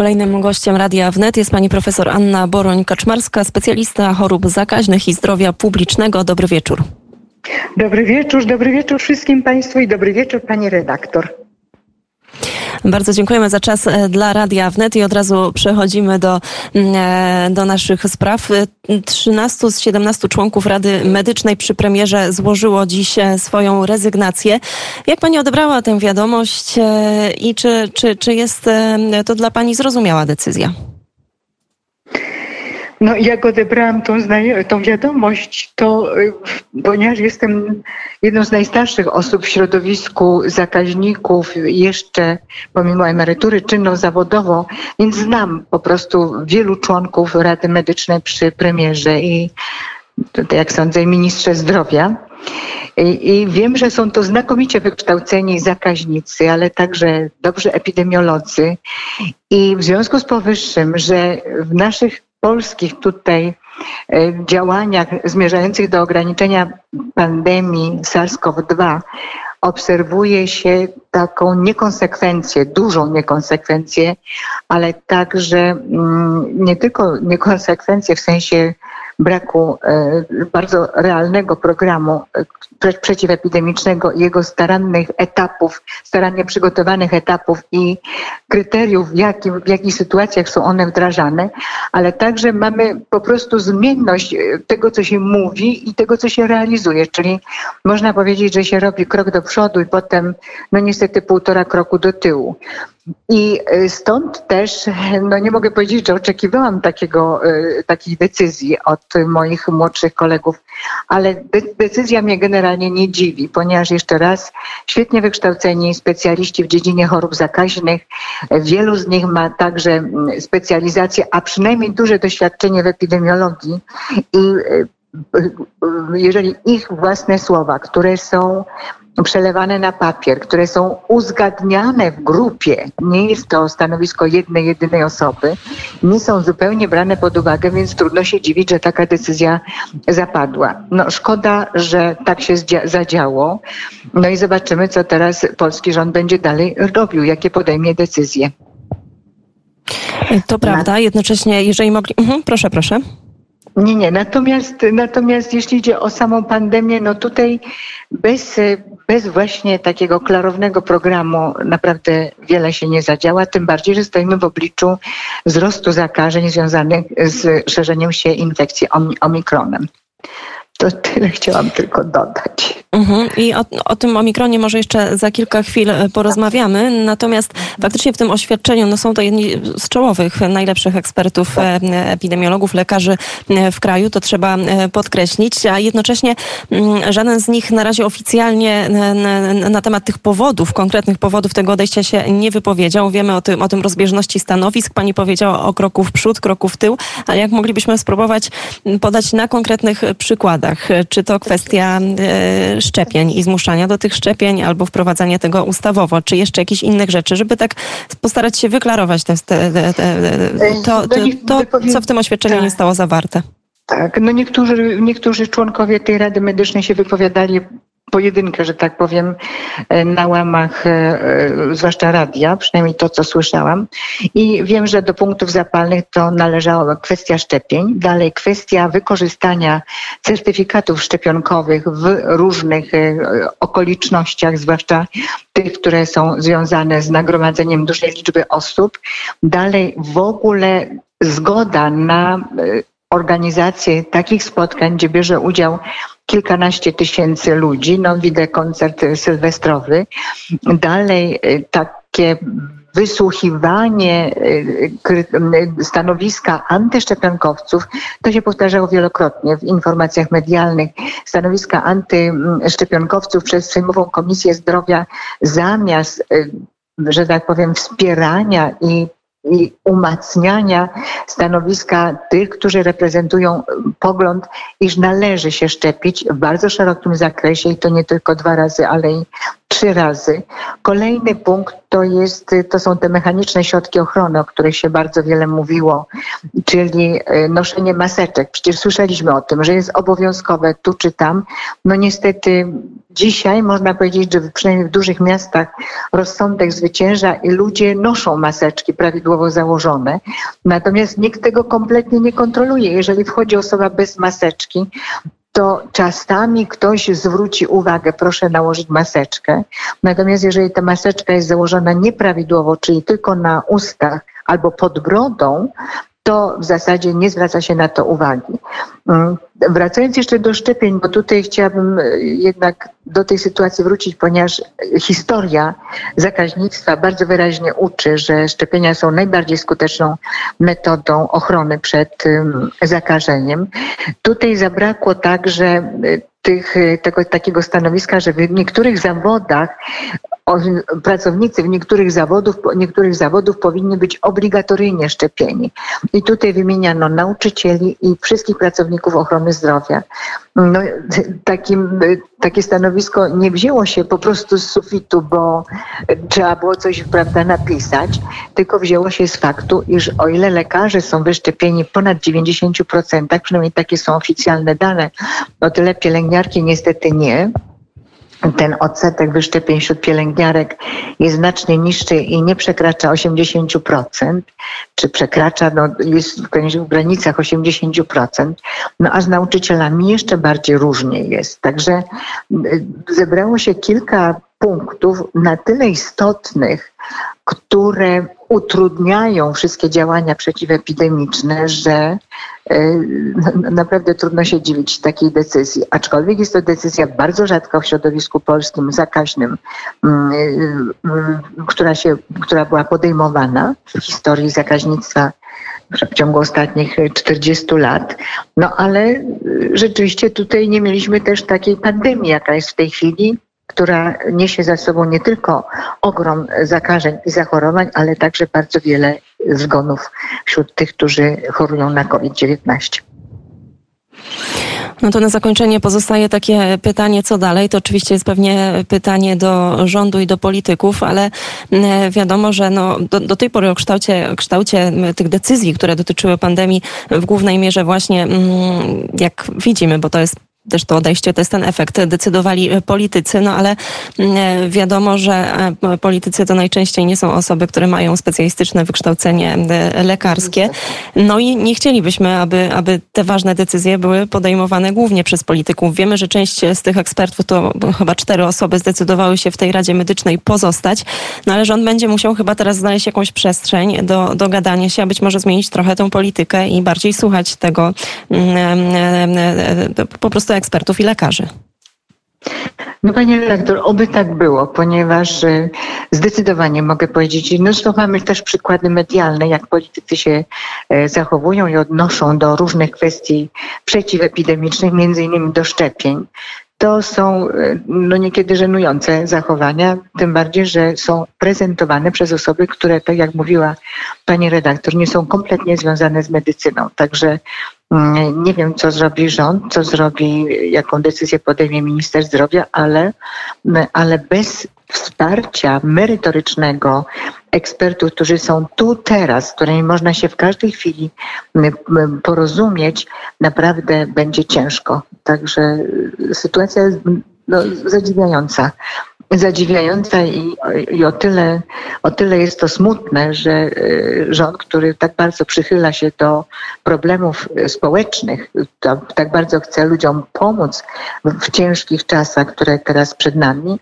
Kolejnym gościem Radia Wnet jest pani profesor Anna Boroń-Kaczmarska, specjalista chorób zakaźnych i zdrowia publicznego. Dobry wieczór. Dobry wieczór, dobry wieczór wszystkim Państwu i dobry wieczór Pani redaktor. Bardzo dziękujemy za czas e, dla Radia Wnet i od razu przechodzimy do, mm, e, do naszych spraw. 13 e, z 17 członków Rady Medycznej przy premierze złożyło dziś swoją rezygnację. Jak pani odebrała tę wiadomość i czy, czy, czy jest to dla pani zrozumiała decyzja? No jak odebrałam tą, tą wiadomość, to y, ponieważ jestem jedną z najstarszych osób w środowisku zakaźników, jeszcze pomimo emerytury czynną zawodowo, więc znam po prostu wielu członków Rady Medycznej przy premierze i tutaj jak sądzę ministrze zdrowia. I, I, wiem, że są to znakomicie wykształceni zakaźnicy, ale także dobrzy epidemiolodzy. I w związku z powyższym, że w naszych polskich tutaj e, działaniach zmierzających do ograniczenia pandemii SARS-CoV-2 obserwuje się taką niekonsekwencję, dużą niekonsekwencję, ale także mm, nie tylko niekonsekwencję w sensie braku e, bardzo realnego programu e, przeciwepidemicznego i jego starannych etapów, starannie przygotowanych etapów i kryteriów, w, jakim, w jakich sytuacjach są one wdrażane, ale także mamy po prostu zmienność e, tego, co się mówi i tego, co się realizuje, czyli można powiedzieć, że się robi krok do przodu i potem, no niestety, półtora kroku do tyłu. I y, stąd też, no nie mogę powiedzieć, że oczekiwałam takiego, y, takiej decyzji od moich młodszych kolegów, ale decyzja mnie generalnie nie dziwi, ponieważ jeszcze raz świetnie wykształceni specjaliści w dziedzinie chorób zakaźnych, wielu z nich ma także mm, specjalizację, a przynajmniej duże doświadczenie w epidemiologii i y, jeżeli ich własne słowa, które są przelewane na papier, które są uzgadniane w grupie, nie jest to stanowisko jednej, jedynej osoby, nie są zupełnie brane pod uwagę, więc trudno się dziwić, że taka decyzja zapadła. No szkoda, że tak się zadziało. No i zobaczymy, co teraz polski rząd będzie dalej robił, jakie podejmie decyzje. To prawda. Jednocześnie, jeżeli mogli... Mhm, proszę, proszę. Nie, nie. Natomiast, natomiast jeśli idzie o samą pandemię, no tutaj bez, bez właśnie takiego klarownego programu naprawdę wiele się nie zadziała, tym bardziej, że stoimy w obliczu wzrostu zakażeń związanych z szerzeniem się infekcji omikronem. To tyle chciałam tylko dodać. Mhm. I o, o, tym omikronie może jeszcze za kilka chwil e, porozmawiamy. Natomiast faktycznie w tym oświadczeniu no są to jedni z czołowych, najlepszych ekspertów, e, epidemiologów, lekarzy e, w kraju. To trzeba podkreślić. A jednocześnie żaden z nich na razie oficjalnie na temat tych powodów, konkretnych powodów tego odejścia się nie wypowiedział. Wiemy o tym, o tym rozbieżności stanowisk. Pani powiedziała o kroku w przód, kroku w tył. Ale jak moglibyśmy spróbować podać na konkretnych przykładach? Czy to kwestia szczepień i zmuszania do tych szczepień albo wprowadzania tego ustawowo, czy jeszcze jakichś innych rzeczy, żeby tak postarać się wyklarować te, te, te, to, to, co w tym oświadczeniu nie tak. zostało zawarte. Tak, no niektórzy, niektórzy członkowie tej Rady Medycznej się wypowiadali pojedynkę, że tak powiem, e, na łamach e, e, zwłaszcza radia, przynajmniej to, co słyszałam. I wiem, że do punktów zapalnych to należała kwestia szczepień, dalej kwestia wykorzystania certyfikatów szczepionkowych w różnych okolicznościach, zwłaszcza tych, które są związane z nagromadzeniem dużej liczby osób. Dalej w ogóle zgoda na organizację takich spotkań, gdzie bierze udział kilkanaście tysięcy ludzi, no widzę koncert sylwestrowy. Dalej y, takie wysłuchiwanie y, stanowiska antyszczepionkowców, to się powtarzało wielokrotnie w informacjach medialnych, stanowiska antyszczepionkowców przez Sejmową Komisję Zdrowia zamiast że tak powiem, wspierania i i umacniania stanowiska tych, którzy reprezentują pogląd, iż należy się szczepić w bardzo szerokim zakresie i to nie tylko dwa razy, ale i trzy razy. Kolejny punkt to, jest, to są te mechaniczne środki ochrony, o których się bardzo wiele mówiło, czyli e, noszenie maseczek. Przecież słyszeliśmy o tym, że jest obowiązkowe tu czy tam. No niestety dzisiaj można powiedzieć, że przynajmniej w dużych miastach rozsądek zwycięża i ludzie noszą maseczki prawidłowo założone. Natomiast nikt tego kompletnie nie kontroluje. Jeżeli wchodzi osoba bez maseczki, to czasami ktoś zwróci uwagę, proszę nałożyć maseczkę. Natomiast jeżeli ta maseczka jest założona nieprawidłowo, czyli tylko na ustach albo pod brodą, to w zasadzie nie zwraca się na to uwagi. Mm, wracając jeszcze do szczepień, bo tutaj chciałabym e, jednak do tej sytuacji wrócić, ponieważ historia zakaźnictwa bardzo wyraźnie uczy, że szczepienia są najbardziej skuteczną metodą ochrony przed zakażeniem. Tutaj zabrakło także e, tych, e, tego, takiego stanowiska, że w niektórych zawodach pracownicy w niektórych zawodów, niektórych zawodów powinni być obligatoryjnie szczepieni. I tutaj wymieniano nauczycieli i wszystkich pracowników ochrony zdrowia. No, takim, takie stanowisko nie wzięło się po prostu z sufitu, bo trzeba było coś prawda, napisać, tylko wzięło się z faktu, iż o ile lekarze są wyszczepieni ponad 90%, przynajmniej takie są oficjalne dane, o tyle pielęgniarki niestety nie ten odsetek wyszczepień wśród pielęgniarek jest znacznie niższy i nie przekracza 80%, czy przekracza, no, jest w granicach 80%, no a z nauczycielami jeszcze bardziej różnie jest. Także y, zebrało się kilka punktów na tyle istotnych, które utrudniają wszystkie działania przeciwepidemiczne, że e, naprawdę trudno się dziwić takiej decyzji. Aczkolwiek jest to decyzja bardzo rzadka w środowisku polskim, zakaźnym, mm, mm, która, się, która była podejmowana w historii zakaźnictwa w ciągu ostatnich 40 lat. No ale rzeczywiście tutaj nie mieliśmy też takiej pandemii, jaka jest w tej chwili która niesie za sobą nie tylko ogrom zakażeń i zachorowań, ale także bardzo wiele zgonów wśród tych, którzy chorują na COVID-19. No to na zakończenie pozostaje takie pytanie, co dalej? To oczywiście jest pewnie pytanie do rządu i do polityków, ale mm, wiadomo, że no, do, do tej pory o kształcie, kształcie tych decyzji, które dotyczyły pandemii, w głównej mierze właśnie, mm, jak widzimy, bo to jest też to odejście, to jest ten efekt, decydowali politycy, no ale mm, wiadomo, że e, politycy to najczęściej nie są osoby, które mają specjalistyczne wykształcenie e, lekarskie. No i nie chcielibyśmy, aby, aby te ważne decyzje były podejmowane głównie przez polityków. Wiemy, że część z tych ekspertów, to chyba cztery osoby zdecydowały się w tej Radzie Medycznej pozostać, no ale rząd będzie musiał chyba teraz znaleźć jakąś przestrzeń do, do gadania się, a być może zmienić trochę tą politykę i bardziej słuchać tego mm, e, po prostu ekspertów i lekarzy. No panie redaktor, oby tak było, ponieważ e, zdecydowanie mogę powiedzieć, zresztą mamy też przykłady medialne, jak politycy się e, zachowują i odnoszą do różnych kwestii przeciwepidemicznych, między innymi do szczepień. To są e, no niekiedy żenujące zachowania, tym bardziej, że są prezentowane przez osoby, które, tak jak mówiła pani redaktor, nie są kompletnie związane z medycyną. Także nie wiem, co zrobi rząd, co zrobi, jaką decyzję podejmie minister zdrowia, ale, ale bez wsparcia merytorycznego ekspertów, którzy są tu teraz, z którymi można się w każdej chwili porozumieć, naprawdę będzie ciężko. Także sytuacja jest no, zadziwiająca zadziwiająca i, i o, tyle, o tyle jest to smutne, że rząd, który tak bardzo przychyla się do problemów społecznych, tak bardzo chce ludziom pomóc w ciężkich czasach, które teraz przed nami,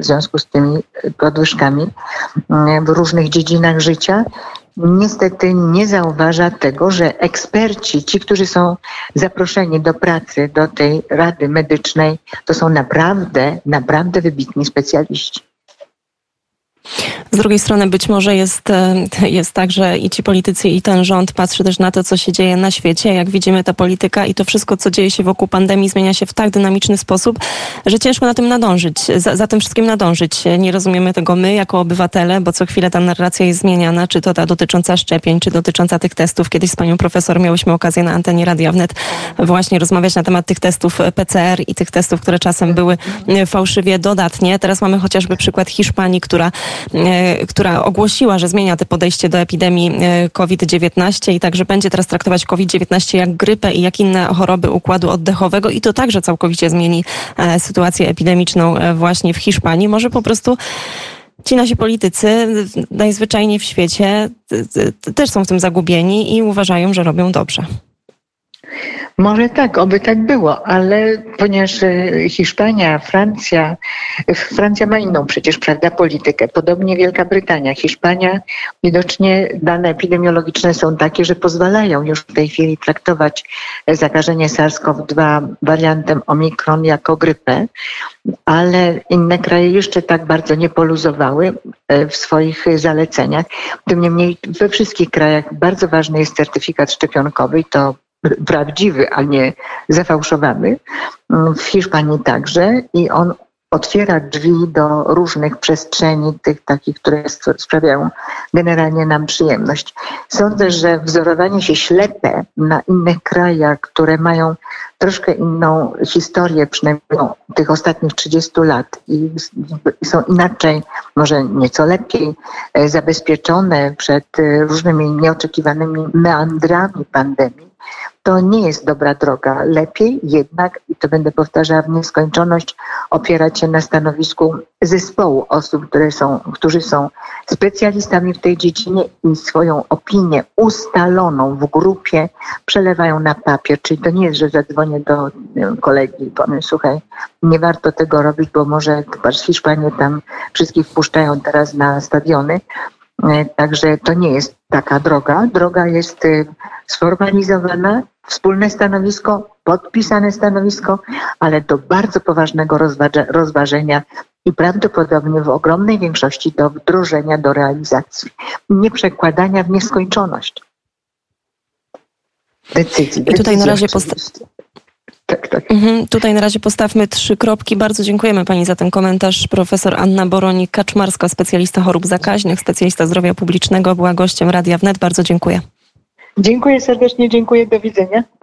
w związku z tymi podwyżkami w różnych dziedzinach życia, niestety nie zauważa tego, że eksperci, ci, którzy są zaproszeni do pracy do tej Rady Medycznej, to są naprawdę, naprawdę wybitni specjaliści. Z drugiej strony być może jest, e, jest tak, że i ci politycy, i ten rząd patrzy też na to, co się dzieje na świecie. Jak widzimy, ta polityka i to wszystko, co dzieje się wokół pandemii, zmienia się w tak dynamiczny sposób, że ciężko na tym nadążyć, za, za tym wszystkim nadążyć. Nie rozumiemy tego my, jako obywatele, bo co chwilę ta narracja jest zmieniana, czy to ta dotycząca szczepień, czy dotycząca tych testów. Kiedyś z panią profesor miałyśmy okazję na antenie Radia Wnet właśnie rozmawiać na temat tych testów PCR i tych testów, które czasem były fałszywie dodatnie. Teraz mamy chociażby przykład Hiszpanii, która która ogłosiła, że zmienia te podejście do epidemii COVID-19 i także będzie teraz traktować COVID-19 jak grypę i jak inne choroby układu oddechowego i to także całkowicie zmieni sytuację epidemiczną właśnie w Hiszpanii. Może po prostu ci nasi politycy najzwyczajniej w świecie też są w tym zagubieni i uważają, że robią dobrze. Może tak, oby tak było, ale ponieważ e, Hiszpania, Francja, Francja ma inną przecież, prawda, politykę, podobnie Wielka Brytania, Hiszpania, widocznie dane epidemiologiczne są takie, że pozwalają już w tej chwili traktować zakażenie SARS-CoV-2 wariantem Omikron jako grypę, ale inne kraje jeszcze tak bardzo nie poluzowały e, w swoich zaleceniach. Tym niemniej we wszystkich krajach bardzo ważny jest certyfikat szczepionkowy i to prawdziwy, a nie zafałszowany. W Hiszpanii także i on otwiera drzwi do różnych przestrzeni, tych takich, które sprawiają generalnie nam przyjemność. Sądzę, że wzorowanie się ślepe na innych krajach, które mają troszkę inną historię, przynajmniej tych ostatnich 30 lat i są inaczej, może nieco lepiej e, zabezpieczone przed e, różnymi nieoczekiwanymi meandrami pandemii, to nie jest dobra droga. Lepiej jednak, i to będę powtarzała w nieskończoność, opierać się na stanowisku zespołu osób, które są, którzy są specjalistami w tej dziedzinie i swoją opinię ustaloną w grupie przelewają na papier. Czyli to nie jest, że zadzwonię do kolegi i powiem, słuchaj, nie warto tego robić, bo może, Hiszpanie tam wszystkich wpuszczają teraz na stadiony. E, także to nie jest taka droga. Droga jest sformalizowana, wspólne stanowisko, podpisane stanowisko, ale do bardzo poważnego rozważenia i prawdopodobnie w ogromnej większości do wdrożenia, do realizacji. Nie przekładania w nieskończoność decyzji. I tutaj na razie posta- tak, tak. Mhm, tutaj na razie postawmy trzy kropki. Bardzo dziękujemy Pani za ten komentarz. Profesor Anna Boronik-Kaczmarska, specjalista chorób zakaźnych, specjalista zdrowia publicznego, była gościem Radia Wnet. Bardzo dziękuję. Dziękuję serdecznie, dziękuję, do widzenia.